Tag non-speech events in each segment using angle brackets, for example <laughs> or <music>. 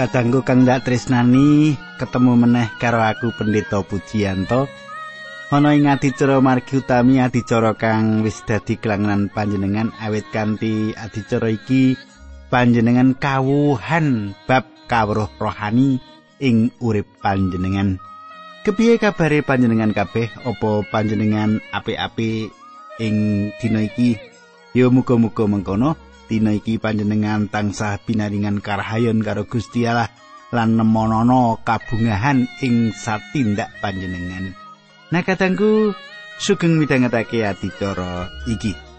Kadangku kang dak tresnani ketemu meneh karo aku Pendeta Pujiyanto. Ana ing adicara margi utami adicara kang wis dadi kelangenan panjenengan awit kanthi adicara iki panjenengan kawuhan bab kawruh rohani ing urip panjenengan. Kepiye kabare panjenengan kabeh? Apa panjenengan apik-apik ing dina iki? Ya muga-muga mengkono. Dina iki panjenengan tansah pinaringan karahayon karo Gusti Allah lan nemonono kabungahan ing satindak panjenengan. Nah katangku sugeng midhangetake adicara iki.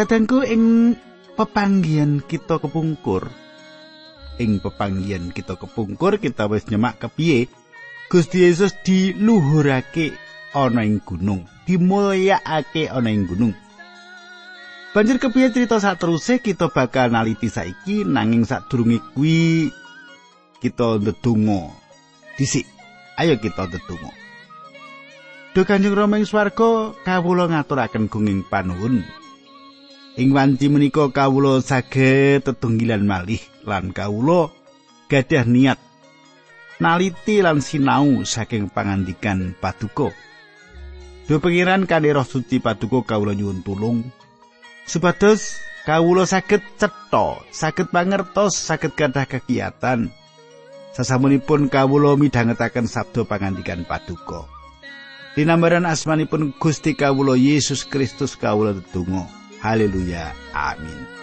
Kadangku ing pepanggian kita kepungkur. Ing pepanggian kita kepungkur kita wis nyemak kepiye? Gusti Yesus diluhurake ana ing gunung dimulyakake ana ing gunung. Banjur kepiye cerita sateruse kita bakal naliti saiki? Nanging sadurunge kuwi kita ndedonga. Dhisik ayo kita ndedonga. Duh Kanjeng Rama ing swarga kawula ngaturaken gunging panuwun Ing wanci menika kawula saged tetunggilan malih lan kawula gadah niat naliti lan sinau saking pangandikan paduka. Do pengiran kanthi roh suci paduka kawula nyuwun tulung supados kawula saged cetha, saged pangertos, saged gadah kegiatan. Sasamunipun kawula midhangetaken sabda pangandikan paduka. Dinambaran asmanipun Gusti kawula Yesus Kristus kawula tetunggal. Haleluya. Amin.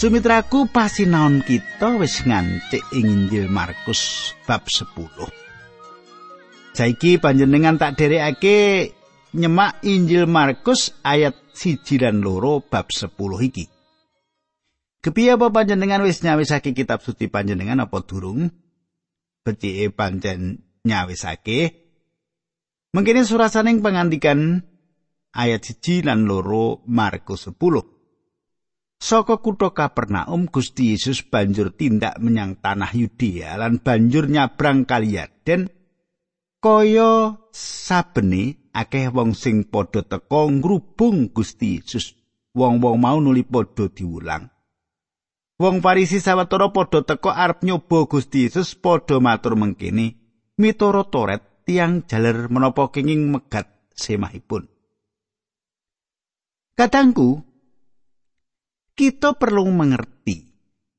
Sumitraku pasinaon kita wis ngancik ing Injil Markus bab 10. Saiki panjenengan tak derekake nyemak Injil Markus ayat siji lan loro bab 10 iki. Kepiye apa panjenengan wis nyawisake kitab suci panjenengan apa durung? Becike pancen nyawisake. Mengkene surasaning pangandikan ayat siji lan loro Markus 10. Saka kutha Kapernaum Gusti Yesus banjur tindak menyang tanah Yudea lan banjur nyabrang kali Yarden kaya sabene akeh wong sing padha teka ngrubung Gusti Yesus. Wong-wong mau nuli padha diulang. Wong Farisi sawetara padha teka arep nyoba Gusti Yesus padha matur mengkene, miturut Toret tiang jaler menapa kenging megat semahipun. Katangku, kita perlu mengerti.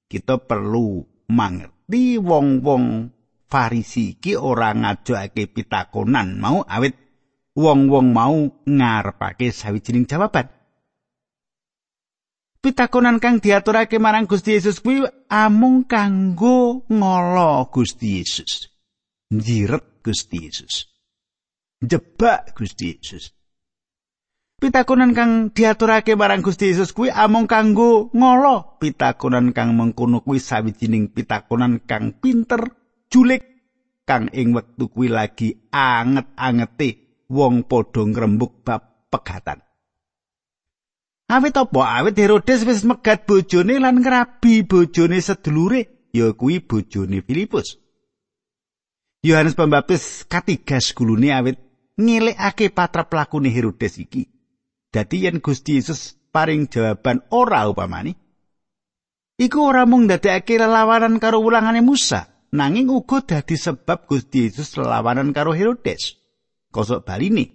Kita perlu mengerti wong-wong Farisi iki ora ngajoake pitakonan mau awit wong-wong mau ngarepake sawijining jawaban. Pitakonan kang diaturake marang Gusti Yesus kuwi amung kanggo ngolo Gusti Yesus. Njiret Gusti Yesus. Jebak Gusti Yesus. Pitakonan kang diaturake marang Gusti Yesus kuwi amung kanggo ngolo. Pitakonan kang mengkono kuwi sawijining pitakonan kang pinter, julik kang ing wektu kuwi lagi anget-angete wong padha ngrembug bab pegatan. Awit apa? Awit Herodes wis megat bojone lan ngrabi bojone sedulure, ya kuwi bojone Filipus. Yohanes Pembaptis katigas gulune awit ngelekake patrap lakune Herodes iki. Dadi yen Gusti Yesus paring jawaban ora upamane, iku ora mung ndadekake lelawanan karo wulangane Musa, nanging uga dadi sebab Gusti Yesus lelawanan karo Herodes. Kosok baline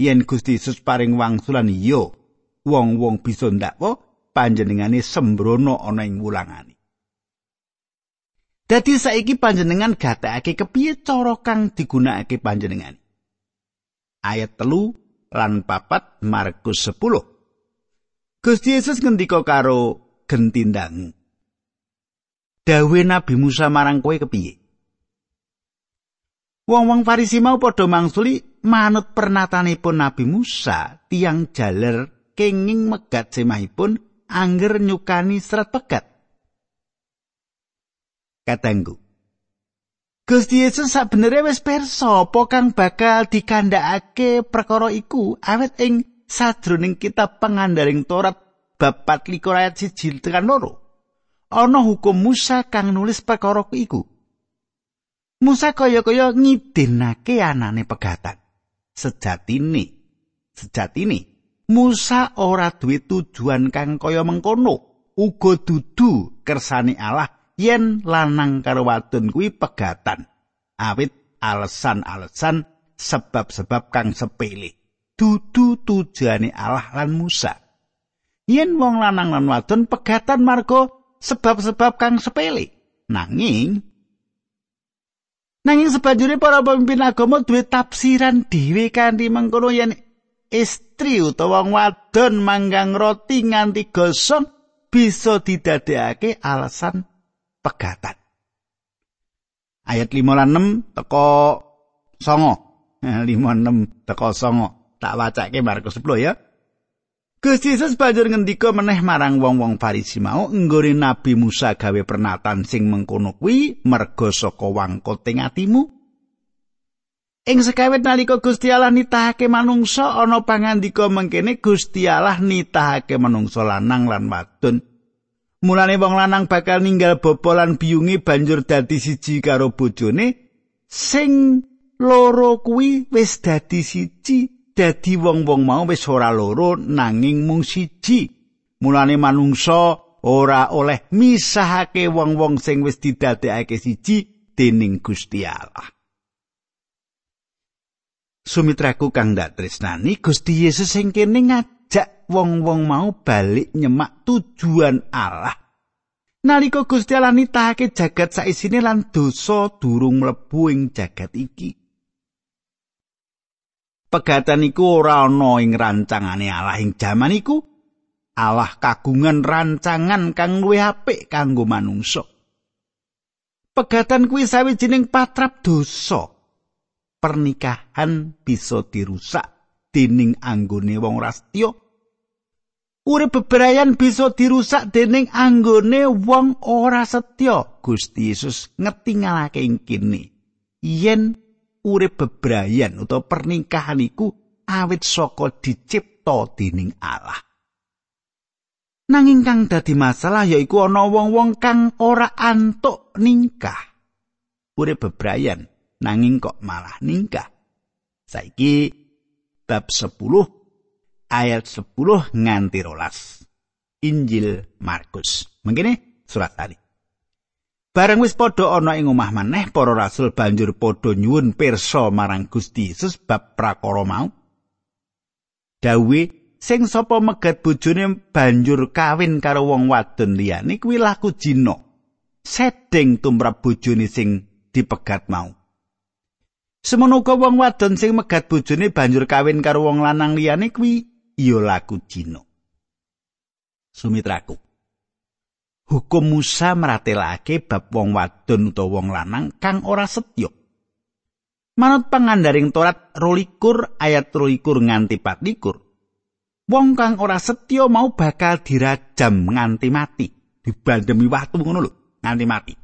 yen Gusti Yesus paring wangsulan iya wong-wong bisa ndakwa panjenengane sembrono ana ing wulangane. Dadi saiki panjenengan gatekake kepiye cara kang digunakake panjenengan Ayat telu lan papat Markus 10 Gusti Yesus ngendika karo gentindang dawe Nabi Musa marang kowe kepiye? Wong-wong Farisi mau padha mangsuli manut pernatanipun Nabi Musa, tiang jaler kenging megat semahipun angger nyukani serat pegat. Katanggu. Gusti Yesus sakbenere wis pirsa apa kang bakal dikandhakake perkara iku awet ing sajroning kitab pengandaring Torat bab 4 ayat 1 tekan loro. Ana hukum Musa kang nulis perkara iku. Musa kaya-kaya ngidinake anane pegatan. Sejatine, sejatine Musa ora duwe tujuan kang kaya mengkono. Uga dudu kersane Allah yen lanang karo wadon kuwi pegatan. Awit alasan-alasan sebab-sebab kang sepele. Dudu tujuane Allah lan Musa. Yen wong lanang lan wadon pegatan marga sebab-sebab kang sepele. Nanging Nanging sebanjure para pemimpin agama duwe tafsiran dhewe kanthi mengkono yen istri utawa wadon manggang roti nganti gosong bisa didadekake alasan pegatan. Ayat 5 lan 6 teko 9. 5 6 teko 9. Tak wacake Markus 10 ya. Gusti Yesus banjur ngendika meneh marang wong-wong Farisi mau nggone Nabi Musa gawe pernatan sing mengkono kuwi merga saka wangkoting atimu. Ing sekawit nalika Gusti Allah nitahake manungsa ana pangandika mengkene Gusti Allah nitahake manungsa lanang lan wadon. Mulane wong lanang bakal ninggal bapa lan biyunge banjur dadi siji karo bojone sing loro kuwi wis dadi siji dadi wong-wong mau wis ora loro nanging mung siji. Mulane manungsa ora oleh misahake wong-wong sing wis didadekake siji dening Gusti Allah. Sumitraku kang dak tresnani Gusti Yesus sing kene ngajak wong-wong mau balik nyemak tujuan Allah. Nalika Gusti Allah nitahake jagat saisine lan dosa durung mlebu ing jagat iki. Pegatan iku ora ana ing rancangane Allah. Ing jaman iku Allah kagungan rancangan kang luwih apik kanggo manungsa. Pegatan kuwi sawijining patrap dosa. Pernikahan bisa dirusak dening anggone wong rastya. Urip bebrayan bisa dirusak dening anggone wong ora setya. Gusti Yesus ngetingalake ing kene. Yen urip bebrayan utawa pernikahan iku awit saka dicipta dening Allah. Nanging kang dadi masalah yaiku ana wong-wong kang ora antuk ningkah. Urip bebrayan nanging kok malah ningkah. Saiki bab 10 ayat 10 nganti rolas. Injil Markus. Mengkene surat tadi. Bareng wis padha ana ing omah maneh para rasul banjur padha nyuwun pirsa marang Gusti Yesus bab prakara mau. Dawe sing sapa megat bojone banjur kawin karo wong wadon liyane kuwi laku jina. Sedeng tumrap bojone sing dipegat mau. Semono uga wong wadon sing megat bojone banjur kawin karo wong lanang liyane kuwi ya laku jina. Sumitraku. Hukum Musa meratelake bab wong wadon utawa wong lanang kang ora setya. Manut pangandaring Torat rolikur ayat rolikur nganti patlikur, wong kang ora setya mau bakal dirajam nganti mati, dibandemi watu ngono lho, nganti mati.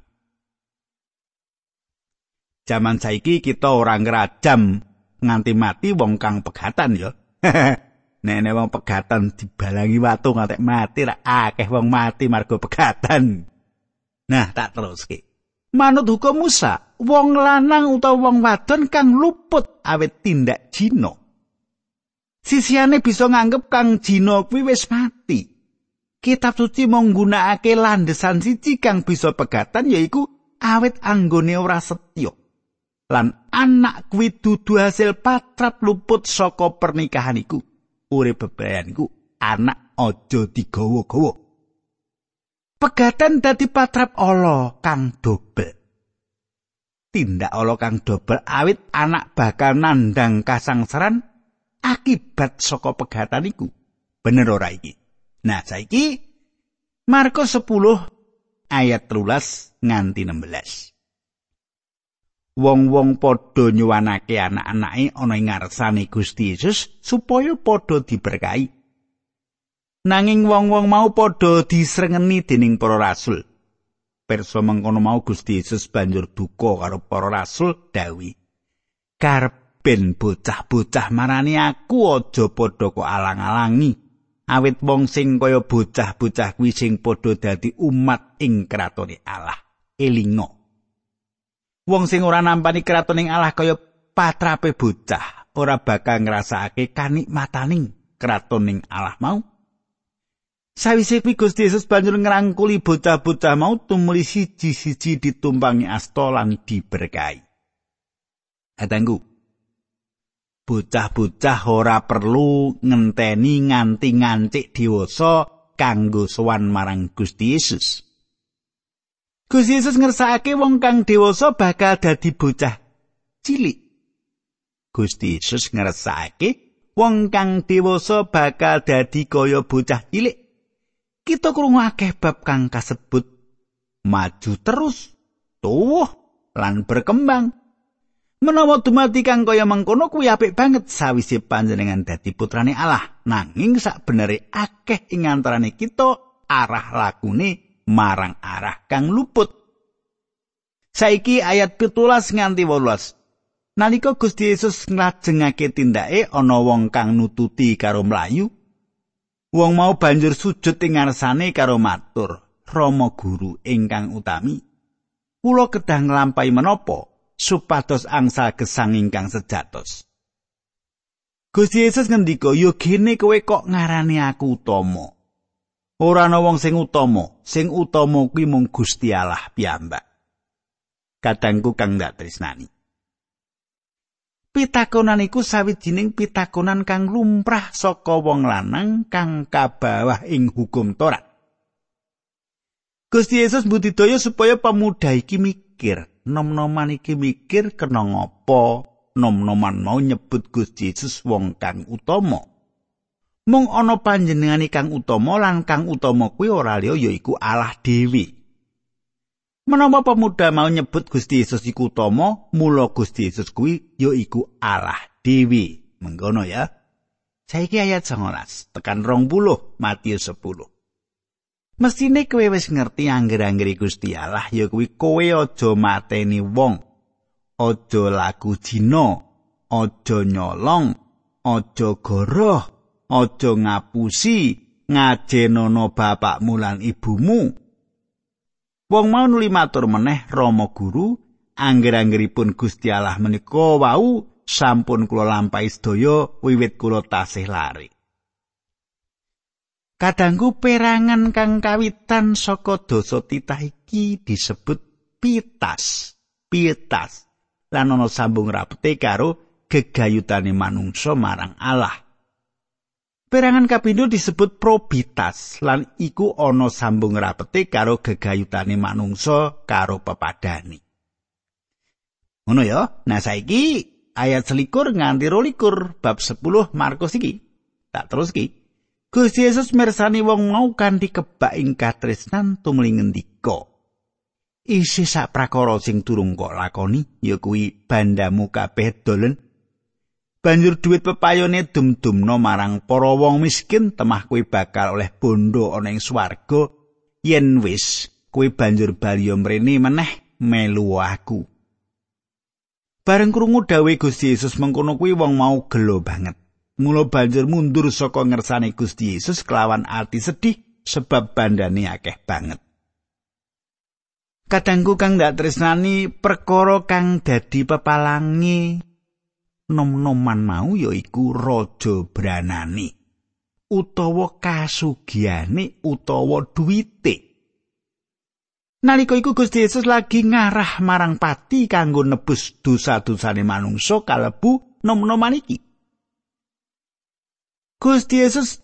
Zaman saiki kita ora ngrajam nganti mati wong kang pegatan ya. <laughs> Nek wong pegatan dibalangi watu ngantek mati ra akeh wong mati margo pegatan. Nah, tak teruske. Manut hukum Musa, wong lanang utawa wong wadon kang luput awet tindak jino. Sisiane bisa nganggep kang jino kuwi wis mati. Kitab suci menggunakake landesan siji kang bisa pegatan yaiku awet anggone ora setya. Lan anak kuwi dudu hasil patrap luput saka pernikahan iku. Urip bebayan iku anak aja digawa-gawa. Pegatan dadi patrap ala kang dobel. Tindak ala kang dobel awit anak bakal nandang kasangsaran akibat saka pegatan iku. Bener ora iki? Nah, saiki Markus 10 ayat 13 nganti 16. Wong-wong padha nyuwanake anak-anake ana ing ngarsane Gusti Yesus supaya padha diberkahi. Nanging wong-wong mau padha disrengeni dening para rasul. Perso mengkono mau Gusti Yesus banjur duka karo para rasul dawi. Karben bocah-bocah marani aku aja padha kok alang-alangi. awit wong sing kaya bocah-bocah kuwi sing padha dadi umat ing kratone Allah elingo wong sing ora nampani kratoning Allah kaya patrape bocah ora bakal ngrasakake kanikmataning kratoning Allah mau. Sawise kuwi Gusti Yesus banjur ngrangkuli bocah-bocah mau tumuli siji-siji ditumpangi asta lan diberkahi. Adangku, bocah-bocah ora perlu ngenteni nganti ngancik dewasa kanggo sowan marang Gusti Yesus. Gusti Yesus ngersakake wong kang dewasa bakal dadi bocah cilik. Gusti Yesus ngersakake wong kang dewasa bakal dadi kaya bocah cilik. Kita krungu akeh bab kang kasebut maju terus, tuwuh lan berkembang. Menawa dumati kang kaya mengkono kuwi apik banget sawise panjenengan dadi putrane Allah. Nanging sak akeh ing antarane kita arah lakune marang arah kang luput. Saiki ayat 17 nganti 18. Nalika Gusti Yesus nglajengake tindake ana wong kang nututi karo mlayu, wong mau banjur sujud ing ngarsane karo matur, "Rama guru ingkang utami, kula kedah nglampahi menapa?" supados angsal gesang ingkang sejatos. Gusti Yesus ngendika, "Yo gene kowe kok ngarani aku utama." Ora ana wong sing utama, sing utama kuwi mung Gusti Allah piyambak. Kadangku kang dak tresnani. Pitakonan iku sawijining pitakonan kang lumrah saka wong lanang kang kabawah ing hukum Torat. Gusti Yesus budidaya supaya pemuda iki mikir, nom-noman iki mikir kena ngopo nom-noman mau nyebut Gusti Yesus wong kang utama mung ana panjenengane kang utama lan kang utama kuwi ora liya yaiku Allah dewi Menapa pemuda mau nyebut Gusti Yesus iku utama, mula Gusti Yesus kuwi yaiku Allah dewi. Mengkono ya. Saiki ayat 19 tekan 20 Matius 10. Mestine kowe wis ngerti angger-angger Gusti Allah ya kuwi kowe aja mateni wong. Aja laku jina, aja nyolong, aja goroh, aja ngapusi, ngajenono bapakmu lan ibumu. Wong mau nuli matur meneh Rama Guru, angger-anggeripun Gusti Allah menika wau sampun kula lampahi sedaya wiwit kula tasih lari. Kadangku perangan kang kawitan saka dosa titah iki disebut pitas. Pitas. Lan ana sambung rapete karo gegayutane manungsa marang Allah. Perangan kapindo disebut probitas lan iku ana sambung rapete karo gegayutane manungsa karo pepadani. Ngono ya. Nah saiki ayat selikur nganti rolikur bab 10 Markus iki. Tak terus iki. Gusti Yesus mirsani wong mau kanthi kebak ing katresnan tumuli ngendika. Isi sak prakara sing durung kok lakoni ya kuwi bandamu kabeh dolen. Banjur duit pepayone dum-dumno marang para wong miskin temah kuwi bakal oleh bondo ana ing swarga yen wis kuwi banjur bali mrene meneh melu aku. Bareng krungu dawuh Gusti Yesus mengkono kuwi wong mau gelo banget. Mula banjur mundur saka ngersane Gusti Yesus kelawan ati sedih sebab bandane akeh banget. Kadangku kang dak tresnani perkara kang dadi pepalangi nom-noman mau yaiku raja branani utawa kasugiane utawa duwite. Nalika iku Gusti Yesus lagi ngarah marang pati kanggo nebus dosa-dosane manungsa kalebu nom-noman iki. Gusti Yesus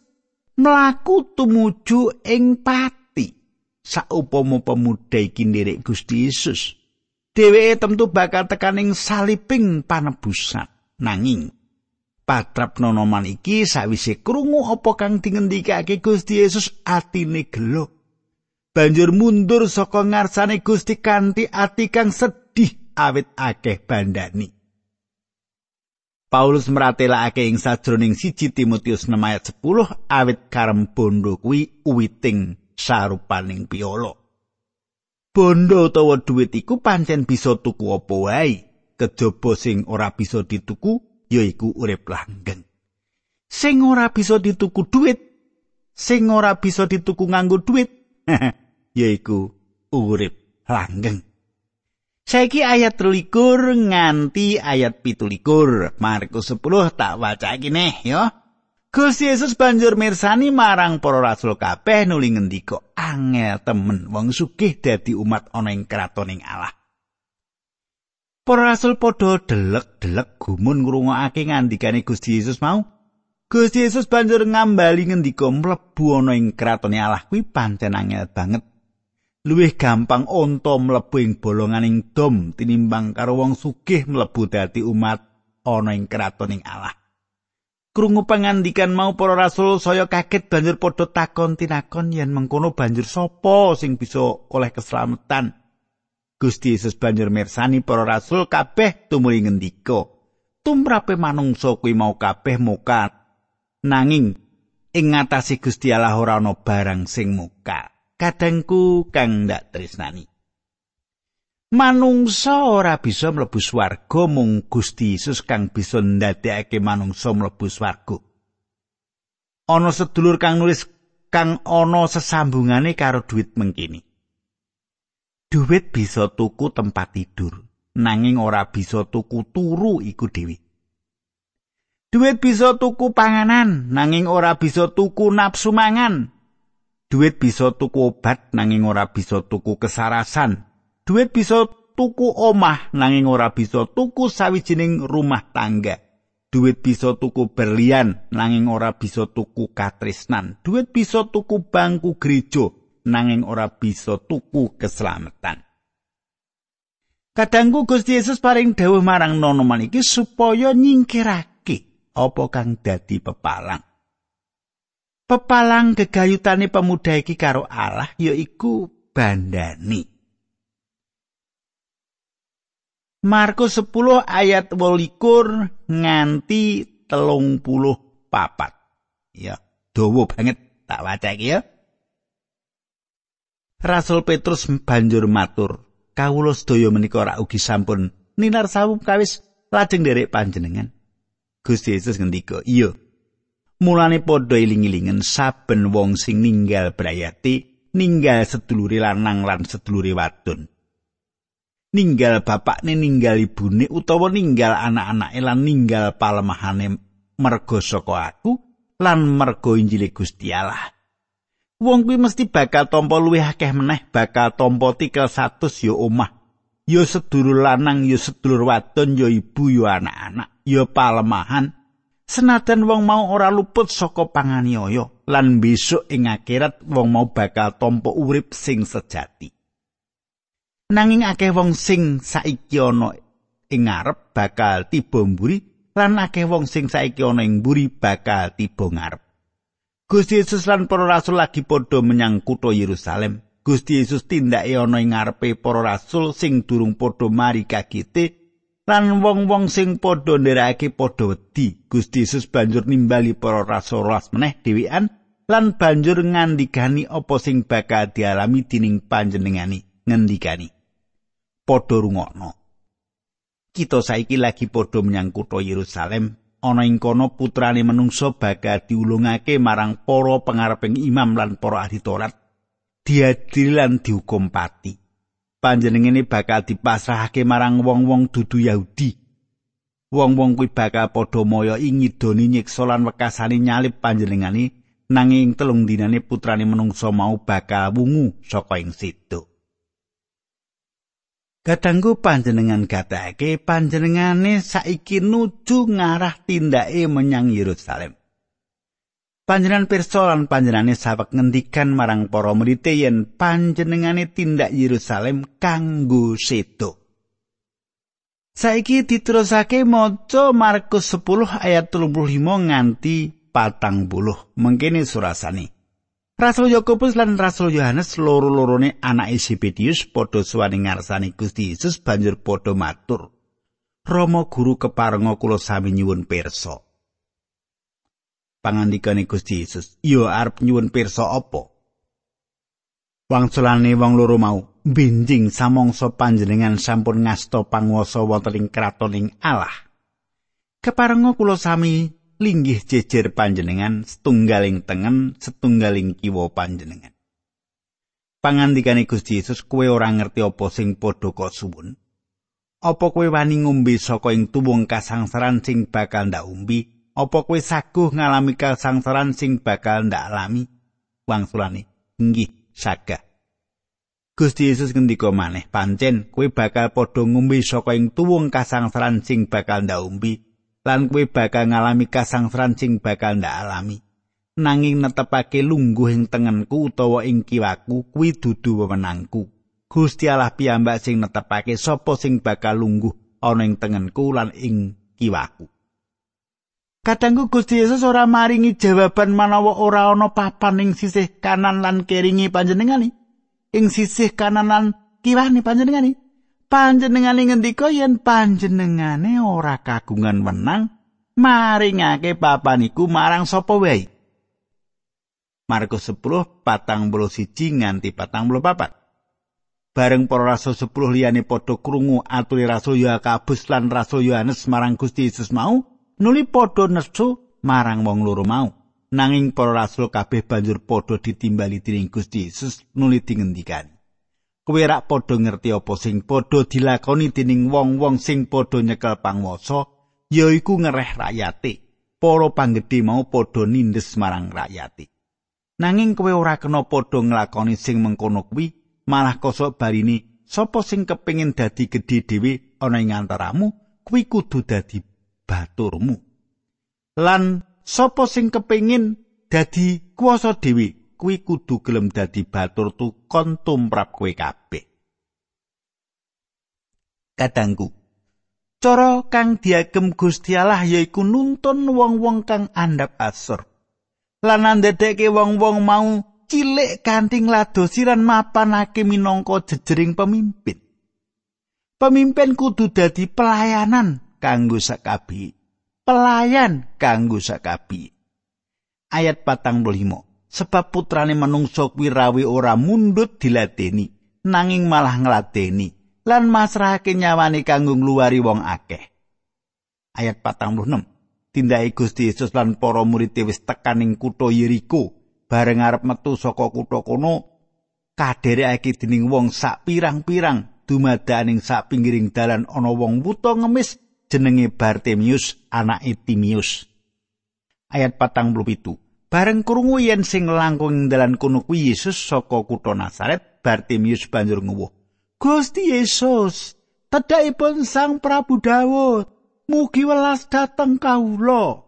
mlaku tumuju ing pati saupama pemuda iki nderek Gusti Yesus dheweke tentu bakal tekaning saliping panebusan nanging patrap nonoman iki sawise krungu apa kang dingendikake Gusti Yesus atine gelo banjur mundur saka ngarsane Gusti kanthi ati kang sedih awit akeh bandani. Paulus meratelakake ing sajroning siji Timotius 6 ayat 10 awit karem bondo kuwi uwiting sarupaning piolo. Bondo utawa dhuwit iku pancen bisa tuku apa wae, kejaba sing ora bisa dituku yaiku urip langgeng. Sing ora bisa dituku dhuwit, sing ora bisa dituku nganggo dhuwit, <laughs> yaiku urip langgeng. Saiki ayat 23 nganti ayat 17. Markus 10 tak waca neh ya. Gusti Yesus banjur mirsani marang para rasul kabeh nuli ngendika, angel temen wong sugih dadi umat ana ing kratoning Allah. Para rasul padha delek-delek gumun ngrungokake ngandikane Gusti Yesus mau. Gusti Yesus banjur ngambali ngendika mlebu ana ing kratone Allah kuwi pancen angel banget. Luwih gampang onto mlebu ing bolonganing dom tinimbang karo wong sugih mlebu dadi umat ana ing kratoning Allah. Krungu pangandikan mau para rasul saya kaget banjur padha takon tinakon yen mengkono banjur sapa sing bisa oleh keselamatan. Gusti Yesus banjur mirsani para rasul kabeh tumuli ngendika, "Tumrape manungsa kuwi mau kabeh muka nanging ing ngatasi Gusti Allah ora ana barang sing muka. Kadangku kang ndak tresnani. Manungsa ora bisa mlebu swarga mung Gusti Yesus kang bisa ndadekake manungsa mlebu swarga. Ana sedulur kang nulis kang ana sesambungane karo duit mengkini duit bisa tuku tempat tidur nanging ora bisa tuku turu iku dhewe Duit bisa tuku panganan, nanging ora bisa tuku nafsu mangan. Duit bisa tuku obat, nanging ora bisa tuku kesarasan. Duit bisa tuku omah, nanging ora bisa tuku sawijining rumah tangga. Duit bisa tuku berlian, nanging ora bisa tuku katresnan. Duit bisa tuku bangku gereja, nanging ora bisa tuku keselamatan. Kadangku Gusti Yesus paring dawuh marang nono maniki supaya nyingkirake apa kang dadi pepalang. Pepalang gegayutane pemuda iki karo Allah yaiku bandani. Markus 10 ayat 28 nganti telung puluh papat. Ya, dawa banget tak waca iki ya. Rasul Petrus banjur matur, kawula sedaya menika ora ugi sampun ninar sawu kawis lajeng derek panjenengan. Gusti Yesus ngendika, "Iya. Mulane padha iling-ilingen saben wong sing ninggal brayati, ninggal sedulure lanang lan sedulure wadon. Ninggal bapakne, ninggal ibune utawa ninggal anak-anake lan ninggal palemahane merga saka aku lan merga Injil Gusti Allah." Wong kuwi mesti bakal tampa luwih akeh meneh, bakal tampa tikel 100 ya omah. Ya sedulur lanang, ya sedulur wadon, ya ibu, ya anak-anak. ya palemahan senajan wong mau ora luput saka panganiaya lan besok ing akhirat wong mau bakal tampa urip sing sejati nanging akeh wong sing saiki ana ing ngarep bakal tiba mburi lan akeh wong sing saiki ana ing mburi bakal tiba ngarep Gusti Yesus lan para rasul lagi padha menyang kutha Yerusalem. Gusti Yesus tindake ana ing ngarepe para rasul sing durung padha mari kagite lan wong-wong sing padha nderakake padha wedi. Gusti Yesus banjur nimbali para rasul ras meneh dhewean lan banjur ngandikani apa sing bakal dialami dening panjenengani ngendikani padha rungokno. Kita saiki lagi padha menyang kutha Yerusalem ana ing kono putrane menungso bakal diulungake marang para pengareping imam lan para ahli Taurat diadili lan dihukum pati panjenengane bakal dipasrahake marang wong-wong dudu Yahudi. Wong-wong kuwi bakal padha moyo ing ngidoni nyiksa lan wekasane nyalip panjenengane nanging telung dinane putrane menungso mau bakal wungu saka ing situ. Kadangku panjenengan gatake panjenengane saiki nuju ngarah tindake menyang Yerusalem. Panjenengan pirsa lan panjenengane sawek ngendikan marang para murid yen panjenengane tindak Yerusalem kanggo sedo. Saiki diterusake maca Markus 10 ayat 35 nganti patang puluh. Mengkini surasani. Rasul Yakobus lan Rasul Yohanes loro-lorone anake Zebedius padha suwane ngarsane Gusti Yesus banjur padha matur. Rama guru keparenga kula sami nyuwun pirsa. Pangandikane Gusti Yesus, "Yo arep nyuwun pirsa apa?" Wangsulane wong loro mau, "Benjing samangsa panjenengan sampun ngasta panguwasa wonten ing kratoning Allah." Keparenga kula sami linggih jejer panjenengan setunggaling tengen setunggaling kiwa panjenengan. Pangandikane Gusti Yesus kowe ora ngerti apa sing padha kok suwun? Apa kowe wani ngombe saka ing tuwung kasangsaran sing bakal ndak umbi? Apa kowe saguh ngalami kasangsaran sing bakal ndak alami? Wangsulane inggih sagah. Gusti Yesus ngendika maneh pancen kowe bakal padha ngombe saka ing tuwung kasangsaran sing bakal ndak umbi lan kowe bakal ngalami kasangsaran sing bakal ndak alami. Nanging netepake lungguh ing tengenku utawa ing kiwaku kuwi dudu wewenangku. Gusti Allah piyambak sing netepake sapa sing bakal lungguh ana ing tengenku lan ing kiwaku. Kadangku Gusti Yesus ora maringi jawaban manawa ora ana papan ing sisih kanan lan keringi panjenengani. Ing sisih kanan lan kiwane panjenengani. Panjenengane ngendika yen panjenengane ora kagungan wenang maringake papan iku marang sapa wae. Markus 10 patang puluh siji nganti patang puluh papat. Bareng para rasul 10 liyane padha krungu aturi rasul Yakobus lan rasul Yohanes marang Gusti Yesus mau, nuli padha nesu marang wong loro mau. Nanging para rasul kabeh banjur padha ditimbali dening Gusti Yesus nuli dingendikani. Kowe rak padha ngerti apa sing padha dilakoni dening wong-wong sing padha nyekel panguwasa yaiku ngereh rakyate. Para panggedhe mau padha nindes marang rakyate. Nanging kowe ora kena padha nglakoni sing mengkono kuwi malah kosok barini sapa sing kepengin dadi gedhe dhewe ana ing antaramu kuwi kudu dadi baturmu. Lan sapa sing kepengin dadi kuasa dhewe kuwi kudu gelem dadi batur tukon tumrap kowe kabeh. Kadangku, cara kang diagem Gusti Allah yaiku nuntun wong-wong kang andhap asor. Lan ndedekke wong-wong mau cilik kanthi ngladosi lan mapanake minangka jejering pemimpin. Pemimpin kudu dadi pelayanan kanggo sakabi. Pelayan kanggo sakabi. Ayat patang. Sebab putrane manungsa kuwi rawi ora mundut diladeni nanging malah ngladeni lan masrahake nyawane kanggo ngluwari wong akeh. Ayat 46 tindake Gusti Yesus lan para murid wis tekan ing kutha Yeriko bareng arep metu saka kutha kono kaderekake dening wong sak pirang-pirang dumadaning sak pinggiring dalan ana wong wuta ngemis jenenge Bartemius anake Timius. Ayat 47 Bareng krungu yen sing langkung ing dalan kono kuwi Yesus saka kutha Nazaret, Bartimius banjur nguwuh. Gusti Yesus, tedhakipun Sang Prabu Daud, mugi welas dhateng kawula.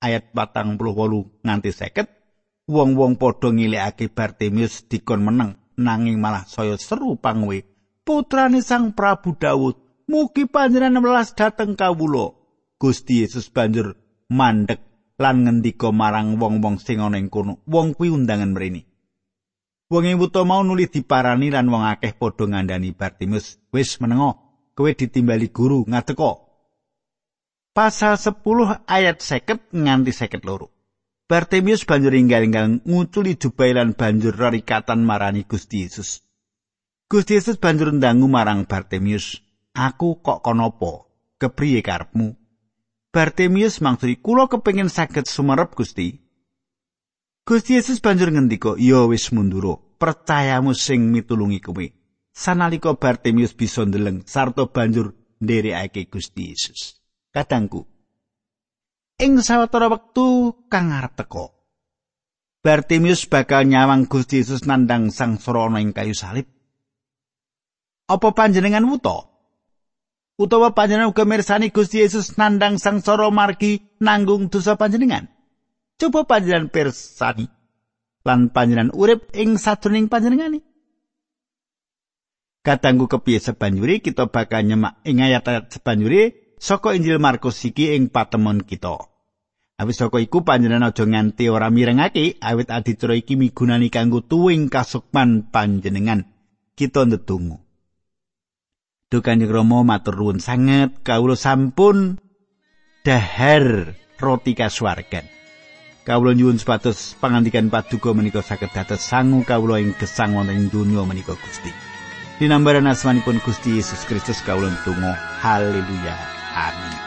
Ayat 48 nganti 50, wong-wong padha ngilekake Bartimius dikon meneng, nanging malah saya seru pangwe. Putrane Sang Prabu Daud, mugi panjenengan welas dhateng kawula. Gusti Yesus banjur mandek lan ngendika marang wong-wong sing ana ing kono wong kuwi undangan mrene wong wuto mau nuli diparani lan wong akeh padha ngandani Bartimus wis menengo kowe ditimbali guru ngateko pasal 10 ayat 50 nganti 52 loro Bartimius banjur inggal-inggal nguculi jubai lan banjur rarikatan marani Gusti Yesus. Gusti Yesus banjur ndangu marang Bartimius, "Aku kok konopo? Kepriye karepmu?" Bartemius mangsuli kula kepengin saged sumerep Gusti. Gusti Yesus banjur ngendika, "Ya wis munduro, percayamu sing mitulungi kowe." Sanalika Bartemius bisa ndeleng sarta banjur nderekake Gusti Yesus. Kadangku, ing sawetara wektu kang arep teka, Bartemius bakal nyawang Gusti Yesus nandang sang srana ing kayu salib. Apa panjenengan wuta? Utawa panjenengan uga mirsani Gusti Yesus nandang sangsara margi nanggung dosa panjenengan. Coba panjenengan pirsani lan panjenengan urip ing sajroning panjenengani. Katanggu kepiye sebanjuri kita bakal nyemak ing ayat-ayat sebanjuri saka Injil Markus iki ing patemon kita. Awit saka iku panjenengan aja nganti ora mirengake awit adicara iki migunani kanggo tuwing kasukman panjenengan. Kita ndedonga. Duh Kanjeng Rama matur nuwun sanget kawula sampun dahar roti kasuwargan. Kawula nyuwun supados pangandikan paduka menika saged dados sangu kawula ing gesang wonten ing donya menika Gusti. Dinambaran asmanipun Gusti Yesus Kristus kawula tunggu. Haleluya. Amin.